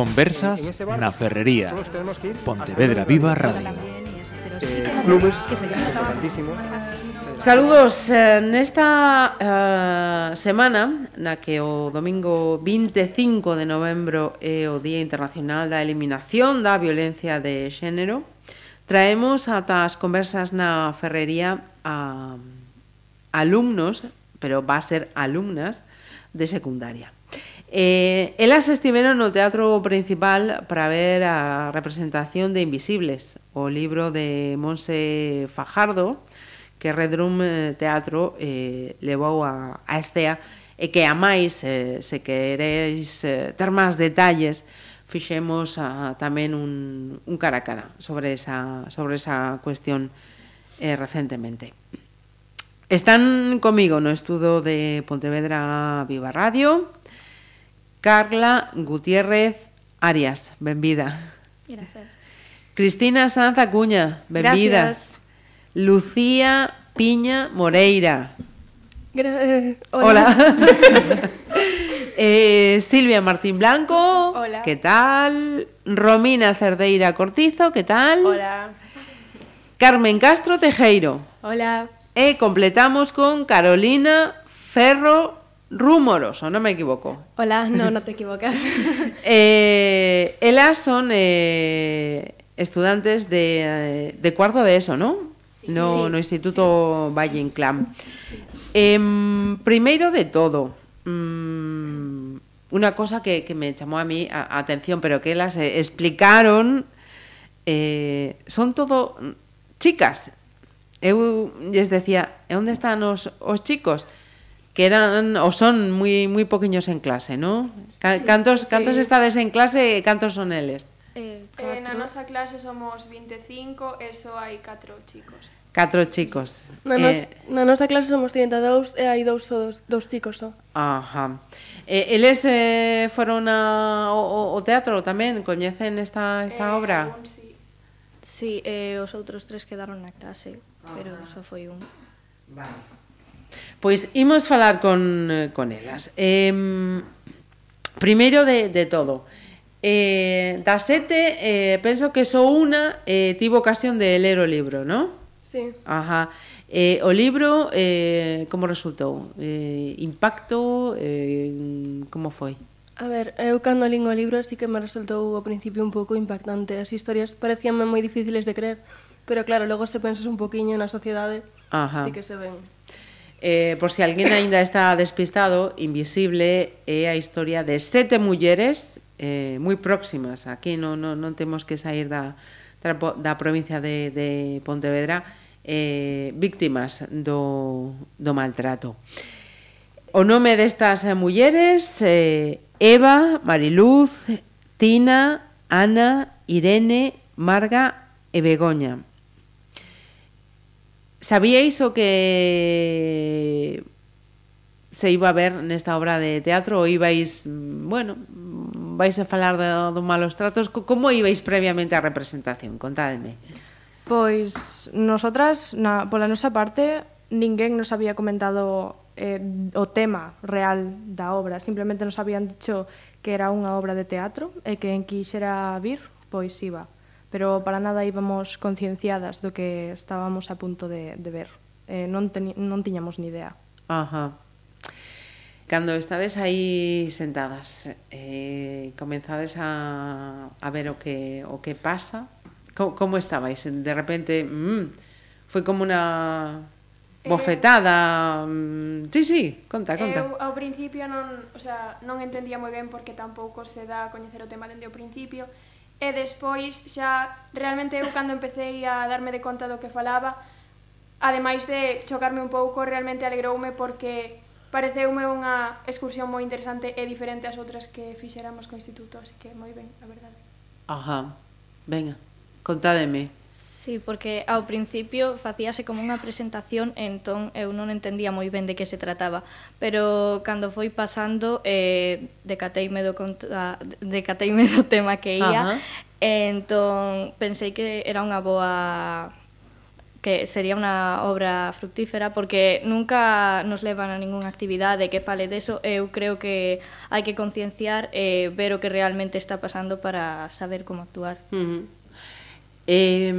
Conversas na Ferrería. Pontevedra Viva Radio. Eh, Clubes Saludos eh, eh nesta eh, semana na que o domingo 25 de novembro é o Día Internacional da Eliminación da Violencia de Xénero traemos ata as conversas na ferrería a alumnos, pero va a ser alumnas de secundaria. Eh, elas estiveron no Teatro Principal para ver a representación de Invisibles, o libro de Monse Fajardo, que Redrum eh, Teatro eh, levou a, a Estea, e que a máis, eh, se quereis eh, ter máis detalles, fixemos a, tamén un, un cara a cara sobre esa, sobre esa cuestión eh, recentemente. Están comigo no estudo de Pontevedra Viva Radio, Carla Gutiérrez Arias, benvida. Gracias. Cristina Sanz Acuña, benvida. Gracias. Lucía Piña Moreira. Gra eh, Hola. eh, Silvia Martín Blanco. Hola. ¿Qué tal? Romina Cerdeira Cortizo, ¿qué tal? Hola. Carmen Castro Tejeiro. Hola. E completamos con Carolina Ferro rumoroso, non me equivoco. Hola, no, no te equivocas. eh, elas son eh, estudantes de, eh, de cuarto de eso, non? Sí, no, sí. no Instituto sí. Valle Inclán. Sí. Eh, primeiro de todo, mmm, una cosa que, que me chamou a mí a, a atención, pero que elas eh, explicaron, eh, son todo chicas. Eu lles decía, e onde están os, os chicos? que eran ou son moi moi poquiños en clase, non? Cantos cantos estades en clase e cantos son eles? Eh, eh, na nosa clase somos 25 e só hai 4 chicos. 4 chicos. Na, nos, eh, na nosa clase somos 32 e hai dous dos, dos chicos só. Ajá. Eh, eles eh, foron a, o, o teatro tamén? Coñecen esta, esta eh, obra? Algún, sí. sí, eh, os outros tres quedaron na clase, ah, pero só foi un. Vale. Pois imos falar con, eh, con elas. Eh, primeiro de, de todo, eh, das sete, eh, penso que só unha eh, tivo ocasión de ler o libro, non? Sí. Ajá. Eh, o libro, eh, como resultou? Eh, impacto, eh, como foi? A ver, eu cando lín o libro así que me resultou ao principio un pouco impactante. As historias parecíanme moi difíciles de creer, pero claro, logo se pensas un poquinho na sociedade, Ajá. así que se ven. Eh, por si alguén aínda está despistado, Invisible é a historia de sete mulleres eh, moi próximas. Aquí non, non, non temos que sair da, da provincia de, de Pontevedra eh, víctimas do, do maltrato. O nome destas mulleres eh, Eva, Mariluz, Tina, Ana, Irene, Marga e Begoña. Sabíais o que se iba a ver nesta obra de teatro ou ibais, bueno, vais a falar do, do malos tratos, como ibais previamente á representación? Contádeme. Pois nosotras, na, pola nosa parte, ninguén nos había comentado eh, o tema real da obra. Simplemente nos habían dicho que era unha obra de teatro e que en quixera vir, pois iba pero para nada íbamos concienciadas do que estábamos a punto de, de ver. Eh, non, teni, non tiñamos ni idea. Ajá. Cando estades aí sentadas e eh, comenzades a, a ver o que, o que pasa, como, como estabais? De repente, mmm, foi como unha eh, bofetada. Eh, sí, sí, conta, conta. Eu ao principio non, o sea, non entendía moi ben porque tampouco se dá a coñecer o tema dende o principio, e despois xa realmente eu cando empecé a darme de conta do que falaba ademais de chocarme un pouco realmente alegroume porque pareceume unha excursión moi interesante e diferente ás outras que fixéramos co instituto así que moi ben, a verdade. Ajá, venga, contádeme Sí, porque ao principio facíase como unha presentación, entón eu non entendía moi ben de que se trataba, pero cando foi pasando eh decateime do conta, decateime do tema que ía, Ajá. e entón pensei que era unha boa que sería unha obra fructífera porque nunca nos levan a ningunha actividade que fale deso, eu creo que hai que concienciar e eh, ver o que realmente está pasando para saber como actuar. Uh -huh. Eh,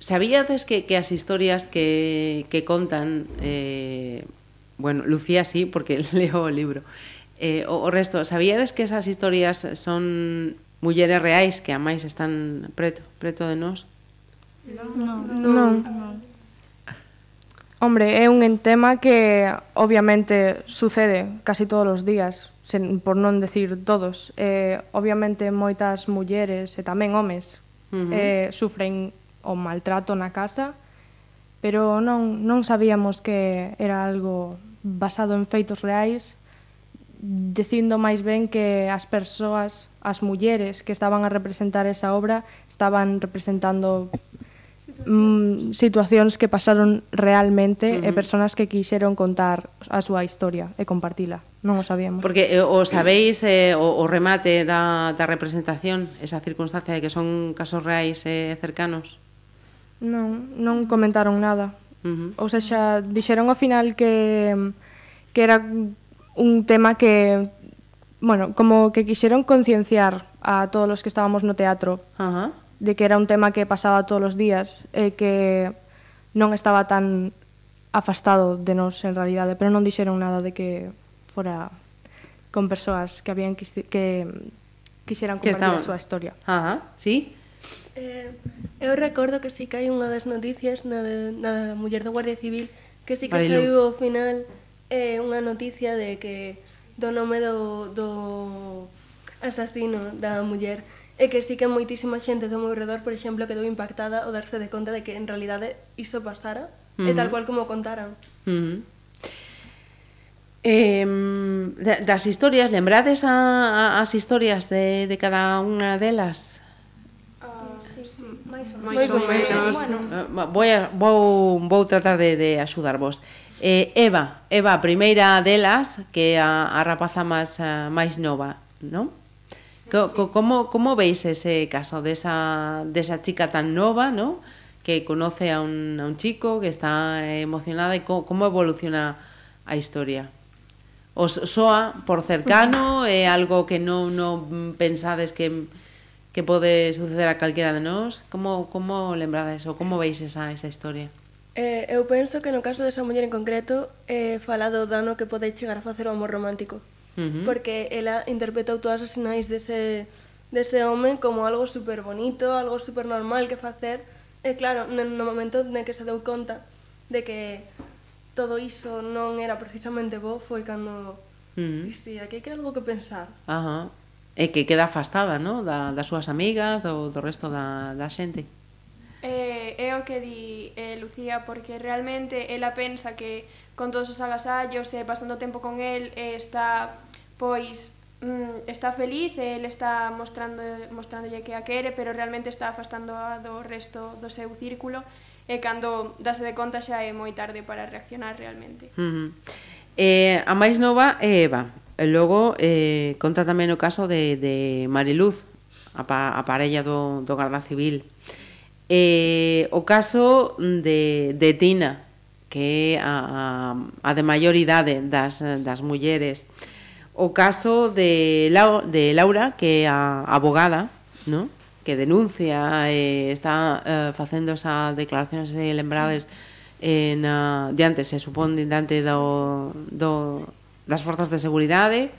sabíades que, que as historias que, que contan eh, bueno, Lucía sí, porque leo o libro eh, o, o resto, sabíades que esas historias son mulleres reais que a máis están preto, preto de nós? Non. Non. non. non. Hombre, é un tema que obviamente sucede casi todos os días, sen, por non decir todos. Eh, obviamente moitas mulleres e tamén homes uh -huh. eh, sufren o maltrato na casa, pero non, non sabíamos que era algo basado en feitos reais, dicindo máis ben que as persoas, as mulleres que estaban a representar esa obra, estaban representando mm, situacións que pasaron realmente uh -huh. e persoas que quixeron contar a súa historia e compartila. Non o sabíamos. Porque eh, o sabéis eh, o, o remate da, da representación, esa circunstancia de que son casos reais eh, cercanos? Non, non comentaron nada. Uh -huh. Ou sea, dixeron ao final que, que era un tema que, bueno, como que quixeron concienciar a todos os que estábamos no teatro. Ajá. Uh -huh de que era un tema que pasaba todos os días e que non estaba tan afastado de nós en realidade, pero non dixeron nada de que fora con persoas que habían que, que quixeran compartir a súa historia. Ajá, sí. Eh, eu recordo que sí que hai unha das noticias na, de, na muller do Guardia Civil que sí que Marilu. saiu ao final eh, unha noticia de que do nome do, do asasino da muller e que sí que moitísima xente do meu redor, por exemplo, quedou impactada ao darse de conta de que en realidade iso pasara, uh -huh. e tal cual como contaran. Uh -huh. Eh, das historias, lembrades a, a, as historias de, de cada unha delas? Uh, sí, sí. máis ou menos. Mais ou. Bueno. Eh, vou, vou, vou tratar de, de axudarvos. Eh, Eva, Eva, a primeira delas, que a, a rapaza máis, eh, máis nova, non? Co, como, como veis ese caso desa, desa chica tan nova, ¿no? que conoce a un, a un chico, que está emocionada e co, como evoluciona a historia? Os soa por cercano, é algo que non, non pensades que, que pode suceder a calquera de nós? Como, como lembrades ou como veis esa, esa historia? Eh, eu penso que no caso desa muller en concreto eh, falado do dano que pode chegar a facer o amor romántico. -huh. porque ela interpretou todas as sinais dese, dese home como algo super bonito, algo super normal que facer, e eh, claro, no momento en que se deu conta de que todo iso non era precisamente bo foi cando uh -huh. dixía que algo que pensar. Ajá. E que queda afastada, ¿no? da, das súas amigas, do, do resto da, da xente. Eh, é o que di eh, Lucía, porque realmente ela pensa que con todos os agasallos e eh, pasando tempo con el eh, está pois mm, está feliz e el está mostrando mostrándolle que a quere, pero realmente está afastando a do resto do seu círculo e cando dase de conta xa é moi tarde para reaccionar realmente. Uh -huh. eh, a máis nova é Eva. E logo eh, conta tamén o caso de, de Mariluz, a, pa, a parella do, do Garda Civil. Uh Eh, o caso de, de Tina, que é a, a, a de maior idade das, das mulleres. O caso de, Lau, de Laura, que é a abogada, ¿no? que denuncia e eh, está eh, facendo esas declaracións e lembrades en, eh, na, diante, se supón, diante do, do, das forzas de seguridade.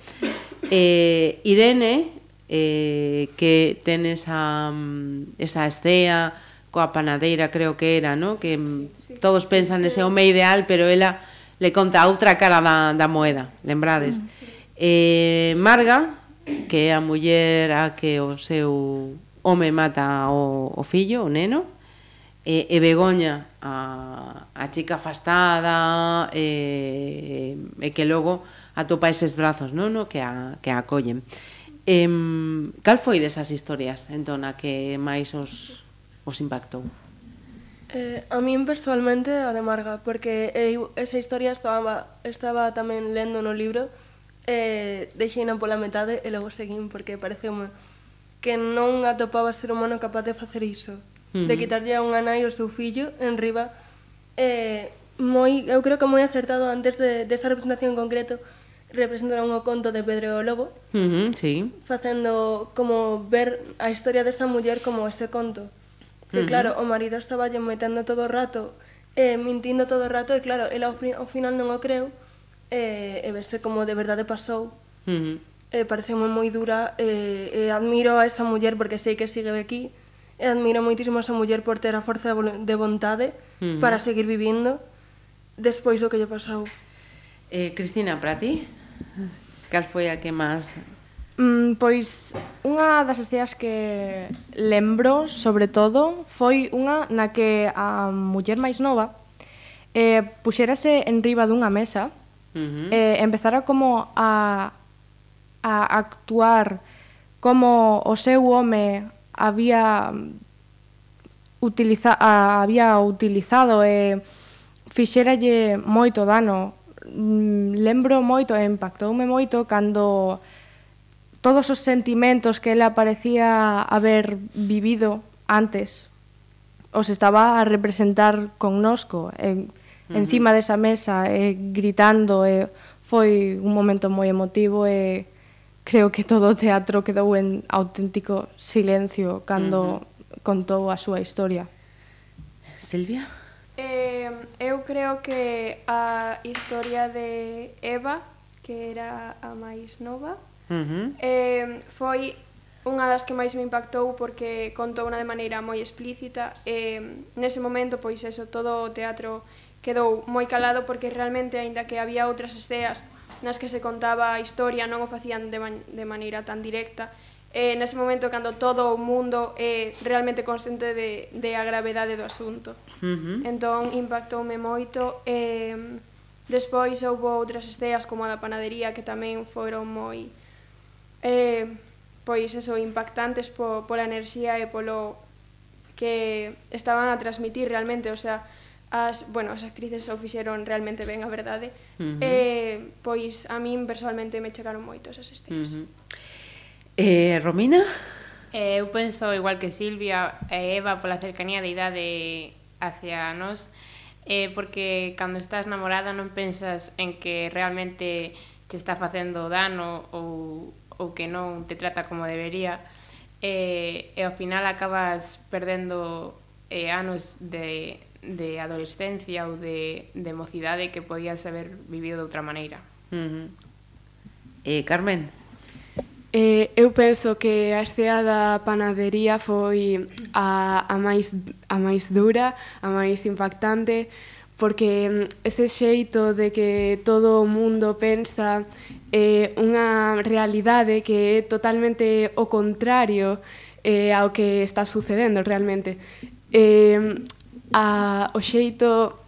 Eh, Irene, eh, que ten esa, esa estea coa panadeira, creo que era, ¿no? que mm, sí, sí, todos sí, pensan sí, ese home ideal, pero ela le conta a outra cara da, da moeda, lembrades. Sí, sí. Eh, Marga, que é a muller a que o seu home mata o, o fillo, o neno, e, e Begoña, a, a chica afastada, e, e que logo atopa eses brazos, non? No, que, a, que a acollen. Eh, cal foi desas historias, entón, a que máis os, os impactou? Eh, a min personalmente a de Marga, porque eu esa historia estaba, estaba tamén lendo no libro eh, eh, deixeina pola metade e logo seguín porque pareceume que non atopaba ser humano capaz de facer iso, uh -huh. de quitarlle a unha nai o seu fillo en riba eh, moi, eu creo que moi acertado antes de, de esa representación en concreto representaron o conto de Pedro o Lobo uh -huh, sí. facendo como ver a historia desa muller como ese conto Que uh -huh. claro, o marido estaba lle metendo todo o rato, eh, mintindo todo o rato, e claro, ela ao, ao final non o creu, eh, e verse como de verdade pasou. Uh -huh. Eh, parece moi dura, eh, eh, admiro a esa muller porque sei que sigue aquí, e admiro moitísimo a esa muller por ter a forza de vontade uh -huh. para seguir vivindo despois do que lle pasou. Eh, Cristina, para ti, cal foi a que máis Mm, pois unha das escenas que lembro, sobre todo, foi unha na que a muller máis nova eh, puxerase en riba dunha mesa uh -huh. eh, empezara como a, a actuar como o seu home había utiliza, a, había utilizado e eh, fixéralle moito dano mm, lembro moito e impactoume moito cando todos os sentimentos que ela parecía haber vivido antes os estaba a representar connosco en, uh -huh. encima desa mesa eh, gritando eh, foi un momento moi emotivo e eh, creo que todo o teatro quedou en auténtico silencio cando uh -huh. contou a súa historia Silvia? Eh, eu creo que a historia de Eva que era a máis nova Uh -huh. eh, foi unha das que máis me impactou porque contou unha de maneira moi explícita e nese momento, pois eso, todo o teatro quedou moi calado porque realmente, aínda que había outras esteas nas que se contaba a historia, non o facían de, man de maneira tan directa, eh, nese momento cando todo o mundo é realmente consciente de, de a gravedade do asunto. Uh -huh. Entón, impactoume moito. Eh, despois, houve outras esteas como a da panadería que tamén foron moi eh, pois eso, impactantes po, pola enerxía e polo que estaban a transmitir realmente, o sea, as, bueno, as actrices o fixeron realmente ben, a verdade. Uh -huh. Eh, pois a min personalmente me chegaron moito esas escenas. Uh -huh. Eh, Romina? Eh, eu penso igual que Silvia e Eva pola cercanía de idade hacia nós, eh, porque cando estás namorada non pensas en que realmente te está facendo dano ou ou que non te trata como debería e, e ao final acabas perdendo eh, anos de, de adolescencia ou de, de mocidade que podías haber vivido de outra maneira. Uh -huh. eh, Carmen? Eh, eu penso que a escea da panadería foi a, a, máis, a máis dura, a máis impactante, porque mm, ese xeito de que todo o mundo pensa eh, unha realidade que é totalmente o contrario eh, ao que está sucedendo realmente. Eh, a, o xeito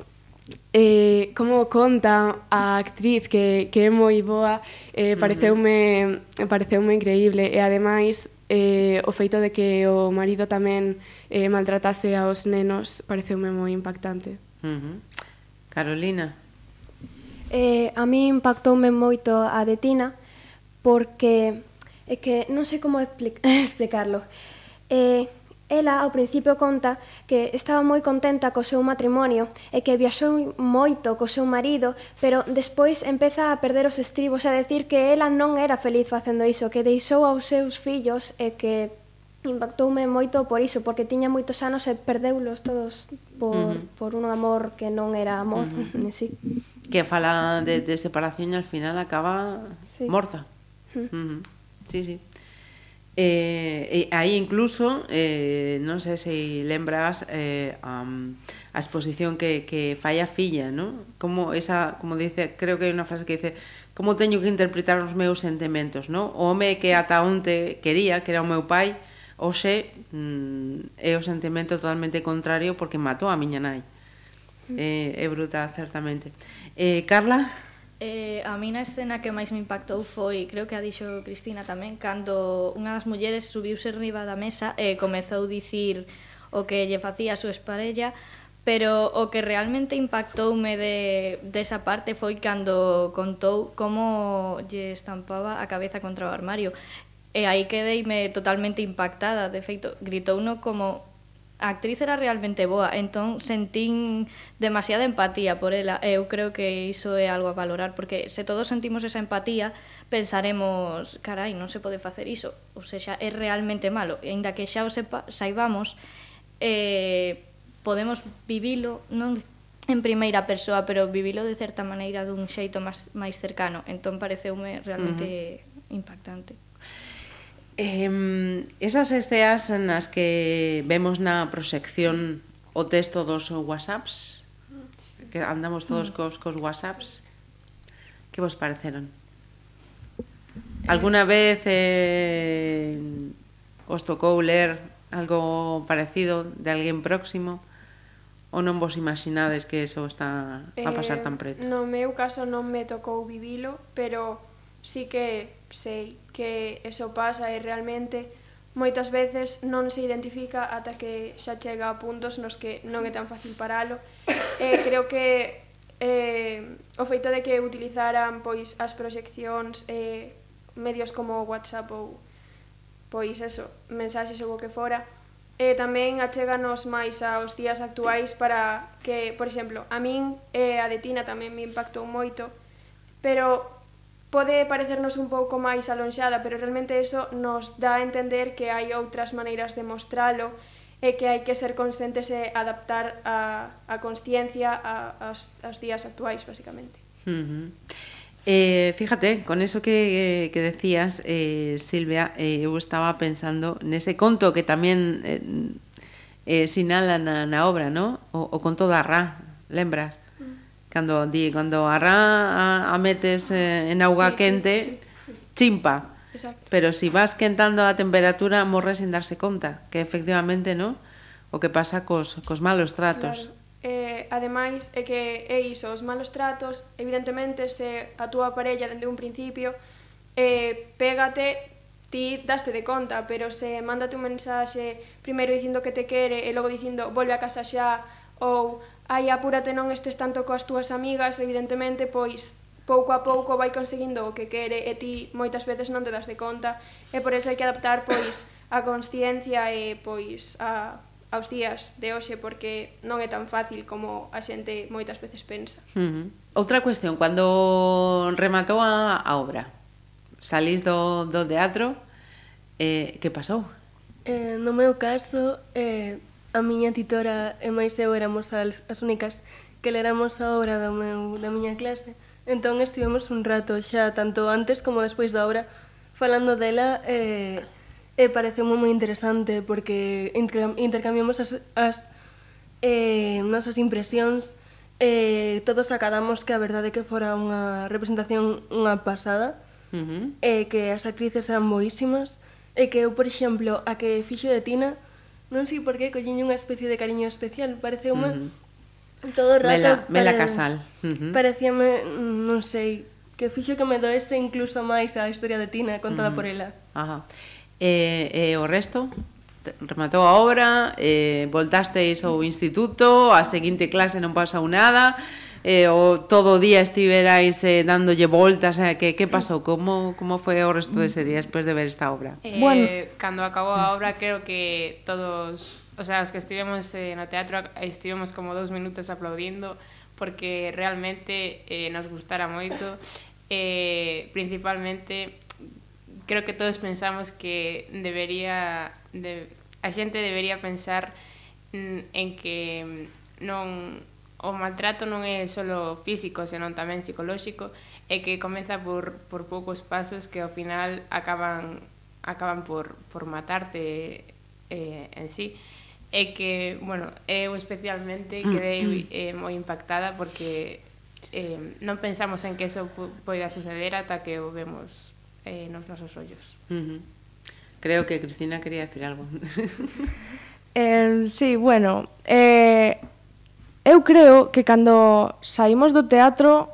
eh, como conta a actriz que, que é moi boa eh, pareceume, pareceume increíble e ademais eh, o feito de que o marido tamén eh, maltratase aos nenos pareceume moi impactante. Uh -huh. Carolina, Eh, a mí impactoume moito a de Tina porque é que non sei como explicarlo. Eh, ela ao principio conta que estaba moi contenta co seu matrimonio e que viaxou moito co seu marido, pero despois empeza a perder os estribos, a decir que ela non era feliz facendo iso, que deixou aos seus fillos e que impactoume moito por iso, porque tiña moitos anos e perdeulos todos por, uh -huh. por un amor que non era amor uh -huh. en sí que fala de, de separación e al final acaba sí. morta. Uh -huh. Sí, sí. Eh, e aí incluso eh, non sei se lembras eh, um, a exposición que, que fai a filla ¿no? como esa, como dice, creo que hai unha frase que dice como teño que interpretar os meus sentimentos ¿no? o home que ata onte quería que era o meu pai hoxe mm, é o sentimento totalmente contrario porque matou a miña nai mm. eh, é brutal certamente Eh, Carla? Eh, a mí na escena que máis me impactou foi, creo que a dixo Cristina tamén, cando unha das mulleres subiuse riba da mesa e comezou a dicir o que lle facía a súa esparella, pero o que realmente impactoume de, desa de parte foi cando contou como lle estampaba a cabeza contra o armario. E aí quedeime totalmente impactada, de feito, gritou no como a actriz era realmente boa, entón sentín demasiada empatía por ela. Eu creo que iso é algo a valorar, porque se todos sentimos esa empatía, pensaremos, carai, non se pode facer iso, ou seja, é realmente malo. E ainda que xa o sepa, saibamos, eh, podemos vivilo, non en primeira persoa, pero vivilo de certa maneira dun xeito máis, máis cercano. Entón pareceume realmente uh -huh. impactante. Eh, esas esteas nas que vemos na proxección o texto dos whatsapps, que andamos todos mm. cos, cos whatsapps, que vos pareceron? Eh. Alguna vez eh, os tocou ler algo parecido de alguén próximo? ou non vos imaginades que eso está a pasar tan preto? Eh, no meu caso non me tocou vivilo, pero sí que sei que eso pasa e realmente moitas veces non se identifica ata que xa chega a puntos nos que non é tan fácil paralo. Eh, creo que eh, o feito de que utilizaran pois as proxeccións eh, medios como WhatsApp ou pois eso, mensaxes ou o que fora, eh, tamén achéganos máis aos días actuais para que, por exemplo, a min e eh, a de Tina tamén me impactou moito, pero pode parecernos un pouco máis alonxada, pero realmente eso nos dá a entender que hai outras maneiras de mostralo e que hai que ser conscientes e adaptar a, a consciencia a, as, as días actuais, basicamente. Uh -huh. Eh, fíjate, con eso que, eh, que decías, eh, Silvia, eh, eu estaba pensando nese conto que tamén eh, eh, sinala na, na obra, ¿no? o, o conto da Ra, lembras? cando di cando a a, a metes eh, en auga sí, quente, sí, sí. chimpa. Exacto. Pero si vas quentando a temperatura, morre sin darse conta, que efectivamente, ¿no? O que pasa cos, cos malos tratos. Claro. Eh, ademais, é que é iso, os malos tratos, evidentemente, se a túa parella dende un principio eh, pégate, ti daste de conta, pero se mándate un mensaxe primeiro dicindo que te quere e logo dicindo volve a casa xa ou aí apúrate non estes tanto coas túas amigas, evidentemente, pois pouco a pouco vai conseguindo o que quere e ti moitas veces non te das de conta e por iso hai que adaptar pois a consciencia e pois a aos días de hoxe porque non é tan fácil como a xente moitas veces pensa. Uh -huh. Outra cuestión, cando rematou a, a obra, salís do, do teatro, eh, que pasou? Eh, no meu caso, eh, a miña titora e máis eu éramos as, as únicas que leramos a obra do meu, da miña clase. Entón estivemos un rato xa, tanto antes como despois da obra, falando dela e, e pareceu moi interesante porque intercambiamos as, as eh, nosas impresións e todos acadamos que a verdade que fora unha representación unha pasada uh -huh. e que as actrices eran boísimas e que eu, por exemplo, a que fixo de Tina non sei por que, colliñe unha especie de cariño especial, pareceume uh -huh. todo o rato... Mela, Mela pare... Casal. Uh -huh. Parecíame, non sei, que fixo que me doese incluso máis a historia de Tina contada uh -huh. por ela. Ajá. E, eh, eh, o resto? rematou a obra, eh, voltasteis ao instituto, a seguinte clase non pasou nada, eh, o todo o día estiverais eh, dándolle voltas, eh, que, que pasou? Como, como foi o resto dese día despois de ver esta obra? Eh, bueno. Cando acabou a obra creo que todos, o sea, os que estivemos eh, no teatro estivemos como dous minutos aplaudindo porque realmente eh, nos gustara moito eh, principalmente creo que todos pensamos que debería de, a xente debería pensar mm, en que mm, non o maltrato non é só físico, senón tamén psicolóxico, e que comeza por, por poucos pasos que ao final acaban acaban por, por matarte eh, en sí. E que, bueno, eu especialmente mm, quedei mm. eh, moi impactada porque eh, non pensamos en que eso poida suceder ata que o vemos eh, nos nosos ollos. Uh -huh. Creo que Cristina quería decir algo. eh, sí, bueno, eh, Eu creo que cando saímos do teatro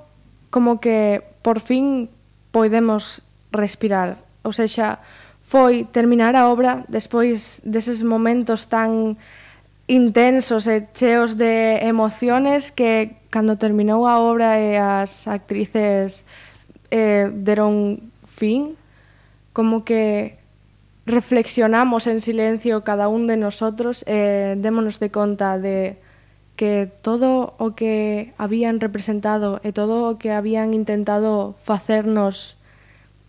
como que por fin podemos respirar. Ou seja, foi terminar a obra despois deses momentos tan intensos e cheos de emociones que cando terminou a obra e as actrices eh, deron fin, como que reflexionamos en silencio cada un de nosotros e eh, démonos de conta de que todo o que habían representado e todo o que habían intentado facernos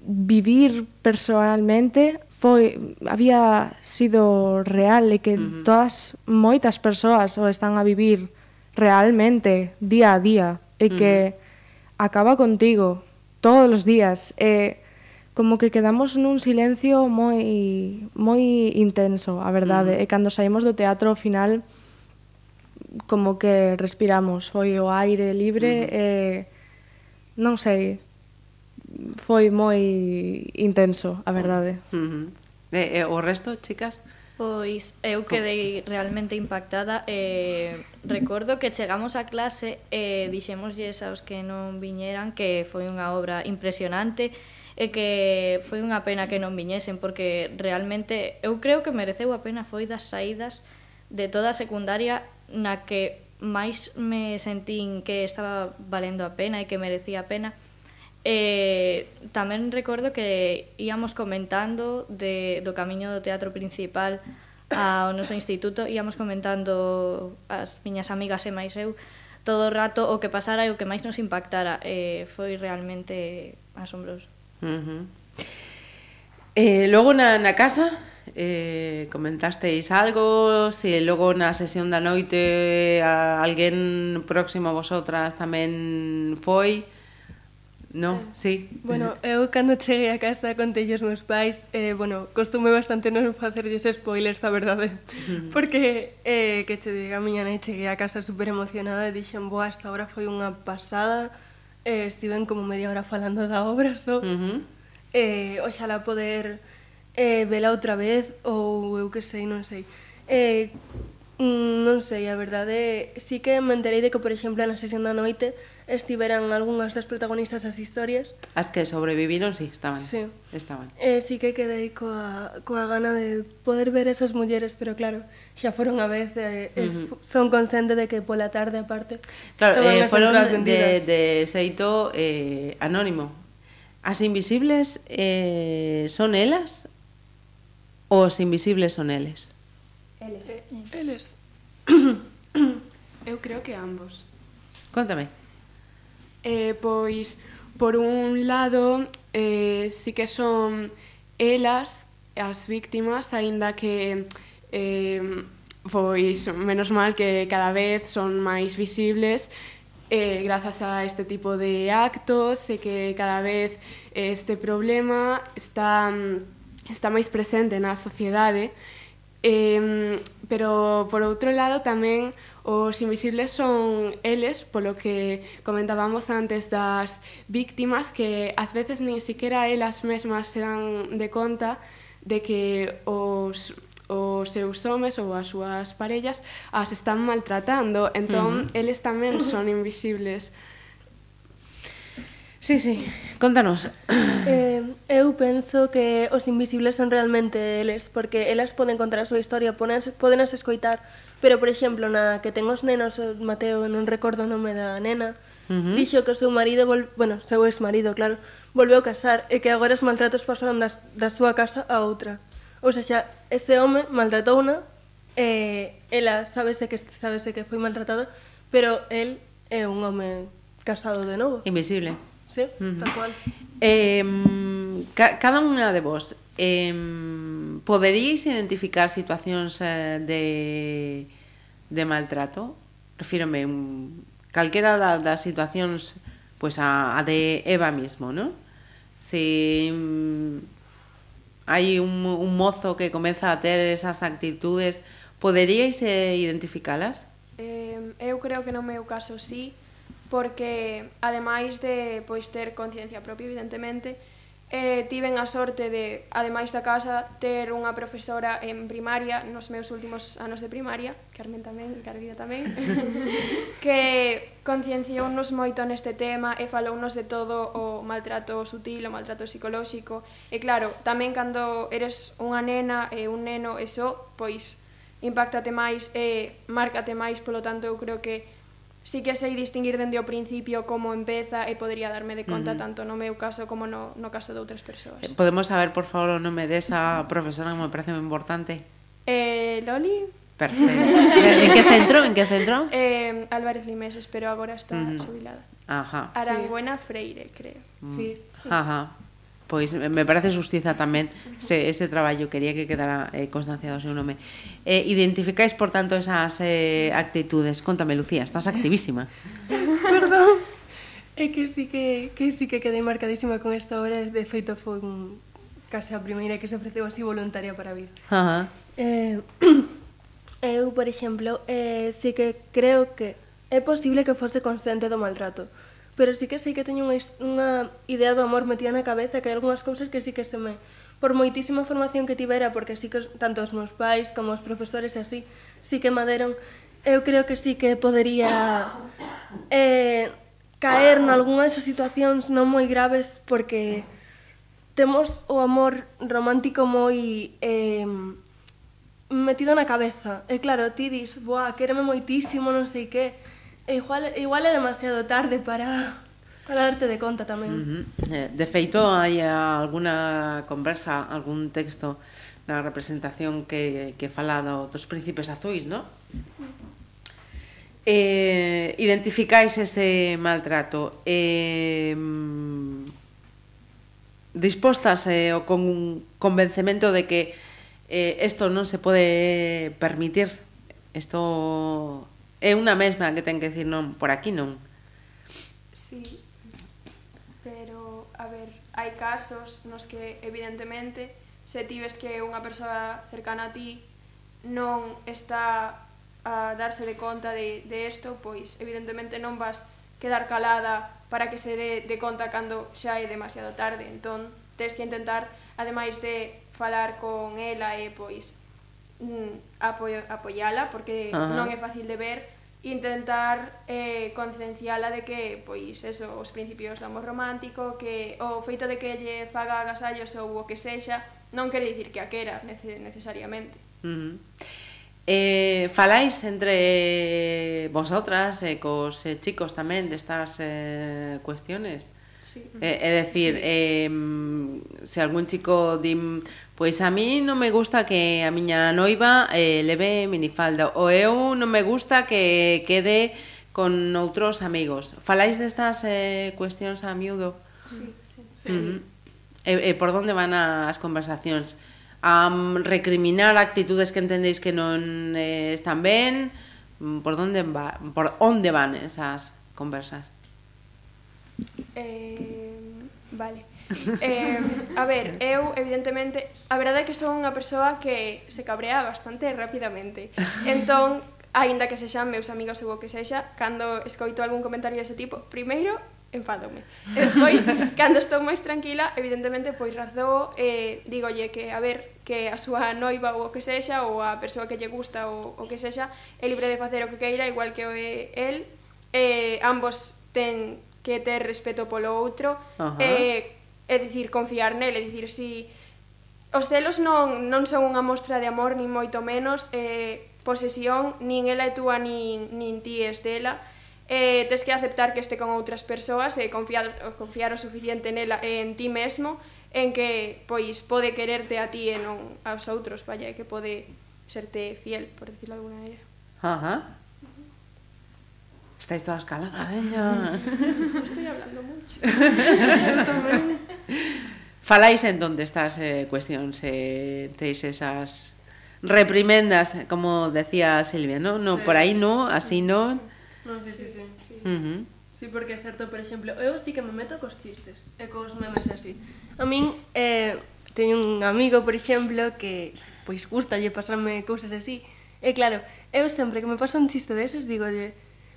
vivir personalmente foi había sido real e que uh -huh. todas moitas persoas o están a vivir realmente día a día e uh -huh. que acaba contigo todos os días e como que quedamos nun silencio moi moi intenso, a verdade, uh -huh. e cando saímos do teatro ao final como que respiramos, foi o aire libre uh -huh. e non sei, foi moi intenso, a verdade. Uh -huh. e, e o resto, chicas? Pois eu quedei realmente impactada e eh, recordo que chegamos a clase e eh, dixémoslles aos que non viñeran que foi unha obra impresionante e que foi unha pena que non viñesen porque realmente eu creo que mereceu a pena foi das saídas de toda a secundaria na que máis me sentín que estaba valendo a pena e que merecía a pena. Eh, tamén recordo que íamos comentando de, do camiño do teatro principal ao noso instituto, íamos comentando as miñas amigas e máis eu todo o rato o que pasara e o que máis nos impactara. Eh, foi realmente asombroso. Uh -huh. eh, logo na, na casa, eh, comentasteis algo, se logo na sesión da noite a alguén próximo a vosotras tamén foi, No, eh, sí. Bueno, eu cando cheguei a casa contei os meus pais, eh, bueno, costume bastante non facerlles spoilers, a verdade, mm. porque eh, que che diga a miña nai cheguei a casa super emocionada e dixen, boa, esta obra foi unha pasada, eh, estiven como media hora falando da obra, so, mm -hmm. eh, oxala poder eh, vela outra vez ou eu que sei, non sei. Eh, mm, non sei, a verdade, sí que me enterei de que, por exemplo, na sesión da noite estiveran algunhas das protagonistas das historias. As que sobreviviron, sí, estaban. Sí. Estaban. Eh, sí que quedei coa, coa gana de poder ver esas mulleres, pero claro, xa foron a vez, eh, uh -huh. son consciente de que pola tarde, aparte, Claro, eh, foron de, de xeito eh, anónimo. As invisibles eh, son elas Os invisibles son eles. Eles. Eh, eles. Eu creo que ambos. Contame. Eh, pois, por un lado, eh, sí que son elas as víctimas, aínda que eh, pois menos mal que cada vez son máis visibles eh, grazas a este tipo de actos e que cada vez este problema está mm, está máis presente na sociedade, eh, pero por outro lado tamén Os invisibles son eles, polo que comentábamos antes das víctimas, que ás veces nin siquiera elas mesmas se dan de conta de que os os seus homes ou as súas parellas as están maltratando, entón uh -huh. eles tamén son invisibles. Sí, sí, contanos. Eh, eu penso que os invisibles son realmente eles, porque elas poden contar a súa historia, poden, poden as escoitar, pero, por exemplo, na que ten os nenos, o Mateo, non recordo o nome da nena, uh -huh. dixo que o seu marido, vol, bueno, seu exmarido, claro, volveu a casar e que agora os maltratos pasaron das, da súa casa a outra. Ou seja, ese home maltratouna, eh, ela sabese que, sabese que foi maltratada, pero el é un home casado de novo. Invisible. Sí, uh -huh. tal cual. Eh, ca cada unha de vos eh, poderíais identificar situacións eh, de, de maltrato? Refírome, un, calquera da, das situacións pues a, a de Eva mismo, ¿no? Si mm, hai un, un mozo que comeza a ter esas actitudes, poderíais eh, identificalas? Eh, eu creo que no meu caso sí, porque ademais de pois ter conciencia propia, evidentemente, eh, tiven a sorte de, ademais da casa, ter unha profesora en primaria, nos meus últimos anos de primaria, Carmen tamén, Carvida tamén, que concienciounos moito neste tema e falounos de todo o maltrato sutil, o maltrato psicolóxico. E claro, tamén cando eres unha nena e un neno eso, pois impactate máis e márcate máis, polo tanto eu creo que sí que sei distinguir dende o principio como empeza e podría darme de conta uh -huh. tanto no meu caso como no, no caso de outras persoas. Eh, podemos saber, por favor, o nome desa profesora que me parece moi importante? Eh, Loli? Perfecto. Eh, en que centro? En que centro? Eh, Álvarez Limeses, pero agora está uh -huh. subilada. Ajá. Aranguena sí. Freire, creo. Mm. Sí, sí. Ajá pois me parece justiza tamén se ese traballo quería que quedara eh, constanciado o seu nome. Eh, identificáis, por tanto, esas eh, actitudes. Contame, Lucía, estás activísima. Perdón. É que sí que, que sí que quedei marcadísima con esta obra, de feito foi un, case a primeira que se ofreceu así voluntaria para vir. Ajá. Eh, eu, por exemplo, eh, sí que creo que é posible que fose consciente do maltrato, pero sí que sei que teño unha, unha idea do amor metida na cabeza que hai algunhas cousas que sí que se me por moitísima formación que tivera, porque sí que tanto os meus pais como os profesores así, sí que me deron, eu creo que sí que podería eh, caer en algunha desas situacións non moi graves porque temos o amor romántico moi eh, metido na cabeza. E claro, ti dis, boa, quéreme moitísimo, non sei que, E igual, igual é demasiado tarde para, para darte de conta tamén. Uh -huh. eh, de feito, hai alguna conversa, algún texto na representación que, que fala do, dos príncipes azuis, non? Eh, identificáis ese maltrato eh, dispostas eh, o con un convencemento de que eh, esto non se pode permitir isto é unha mesma que ten que decir non, por aquí non. Sí, pero, a ver, hai casos nos que, evidentemente, se tives que unha persoa cercana a ti non está a darse de conta de, de esto, pois, evidentemente, non vas quedar calada para que se dé de conta cando xa é demasiado tarde. Entón, tes que intentar, ademais de falar con ela e, pois, mm, apoio, apoiala porque Ajá. non é fácil de ver intentar eh, concienciala de que, pois, eso, os principios do amor romántico, que o feito de que lle faga agasallos ou o que sexa, non quere dicir que a quera necesariamente. Uh -huh. Eh, falais entre eh, vosotras e eh, cos eh, chicos tamén destas eh, cuestiones? Sí. Eh, é dicir, sí. eh, se algún chico dim Pois a mí non me gusta que a miña noiva eh, leve minifalda ou eu non me gusta que quede con outros amigos. Falais destas eh, cuestións a miúdo? Sí, sí. sí. Uh -huh. e, e por onde van as conversacións? A mm, recriminar actitudes que entendéis que non eh, están ben? Mm, por onde, va, por onde van esas conversas? Eh, vale. Eh, a ver, eu evidentemente, a verdade é que son unha persoa que se cabrea bastante rapidamente. Entón, aínda que sexan meus amigos ou o que sexa, cando escoito algún comentario dese tipo, primeiro enfádome. E despois, cando estou máis tranquila, evidentemente, pois razoo e eh, dígolle que, a ver, que a súa noiva ou o que sexa, ou a persoa que lle gusta ou o que sexa, é libre de facer o que queira, igual que o é el, eh, ambos ten que ter respeto polo outro, uh -huh. eh, é dicir, confiar nel, é dicir, si os celos non, non son unha mostra de amor, nin moito menos, eh, posesión, nin ela é túa, nin, nin ti és dela, eh, tes que aceptar que este con outras persoas e eh, confiar, confiar o suficiente nela e eh, en ti mesmo, en que pois pode quererte a ti e non aos outros, vaya, que pode serte fiel, por decirlo de alguna maneira. Ajá. Estáis todas caladas, ah, señora. Estoy hablando mucho. Faláis en donde estas eh, cuestións, eh, teis esas reprimendas, como decía Silvia, ¿no? No, sí. por aí no, así no. Non, sí, sí, sí. sí. Uh -huh. Sí, porque é certo, por exemplo, eu sí que me meto cos chistes eh, e cos memes así. A min eh, teño un amigo, por exemplo, que pois gusta lle pasarme cousas así. E claro, eu sempre que me pasa un chiste deses digo, de,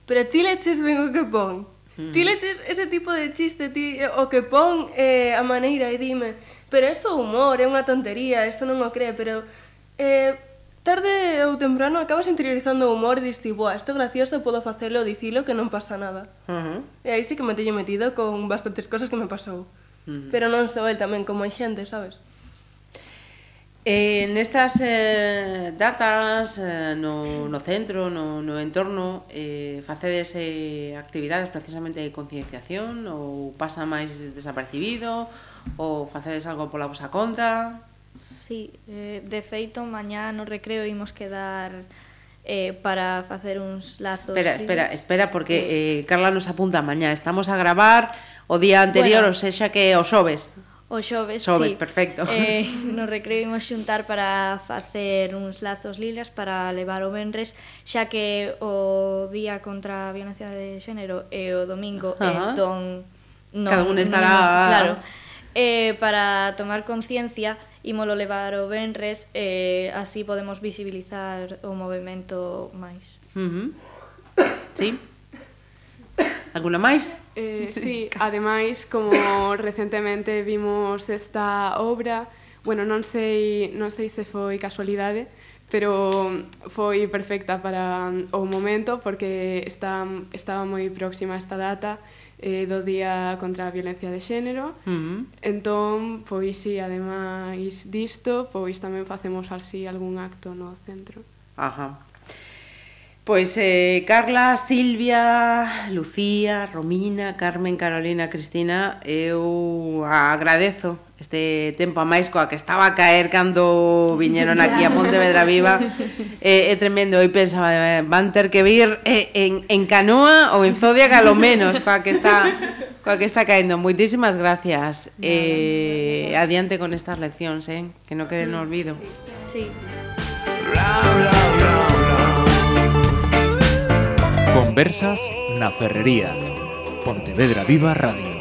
pero ti leches ben o que pon. Mm. Ti leches ese tipo de chiste, ti eh, o que pon eh, a maneira e dime, pero é só humor, é unha tontería, isto non o cree, pero eh, tarde ou temprano acabas interiorizando o humor e diste, boa, isto gracioso, podo facelo, dicilo, que non pasa nada. Uh -huh. E aí sí que me teño metido con bastantes cosas que me pasou. Uh -huh. Pero non só el tamén, como hai xente, sabes? Eh, nestas eh, datas eh, no, no centro, no, no entorno, eh, facedes eh, actividades precisamente de concienciación ou pasa máis desapercibido ou facedes algo pola vosa conta? Sí, eh, de feito, mañá no recreo imos quedar eh, para facer uns lazos. Espera, libres. espera, espera, porque eh, Carla nos apunta mañá. Estamos a gravar o día anterior, bueno, o sexa que o xoves o xoves, xoves sí, perfecto. Eh, nos recreímos xuntar para facer uns lazos lilas para levar o venres, xa que o día contra a violencia de xénero e o domingo, uh -huh. entón... Non, Cada un estará... Non, claro. Eh, para tomar conciencia, ímolo levar o venres, eh, así podemos visibilizar o movimento máis. Uh -huh. Sí. Alguna máis? Eh, sí, ademais, como recentemente vimos esta obra, bueno, non sei, non sei se foi casualidade, pero foi perfecta para mm, o momento porque está, estaba moi próxima esta data eh, do Día contra a Violencia de Xénero. Uh -huh. Entón, pois si, ademais disto, pois tamén facemos así algún acto no centro. Ajá. Pois eh, Carla, Silvia, Lucía, Romina, Carmen, Carolina, Cristina, eu agradezo este tempo a máis coa que estaba a caer cando viñeron aquí a Pontevedra Viva. É, eh, é tremendo, eu pensaba van ter que vir eh, en, en canoa ou en Zodiac a lo menos coa que está coa que está caendo. Moitísimas gracias. Eh, adiante con estas leccións eh? que non quede no olvido. sí, sí. Conversas na Ferrería. Pontevedra Viva Radio.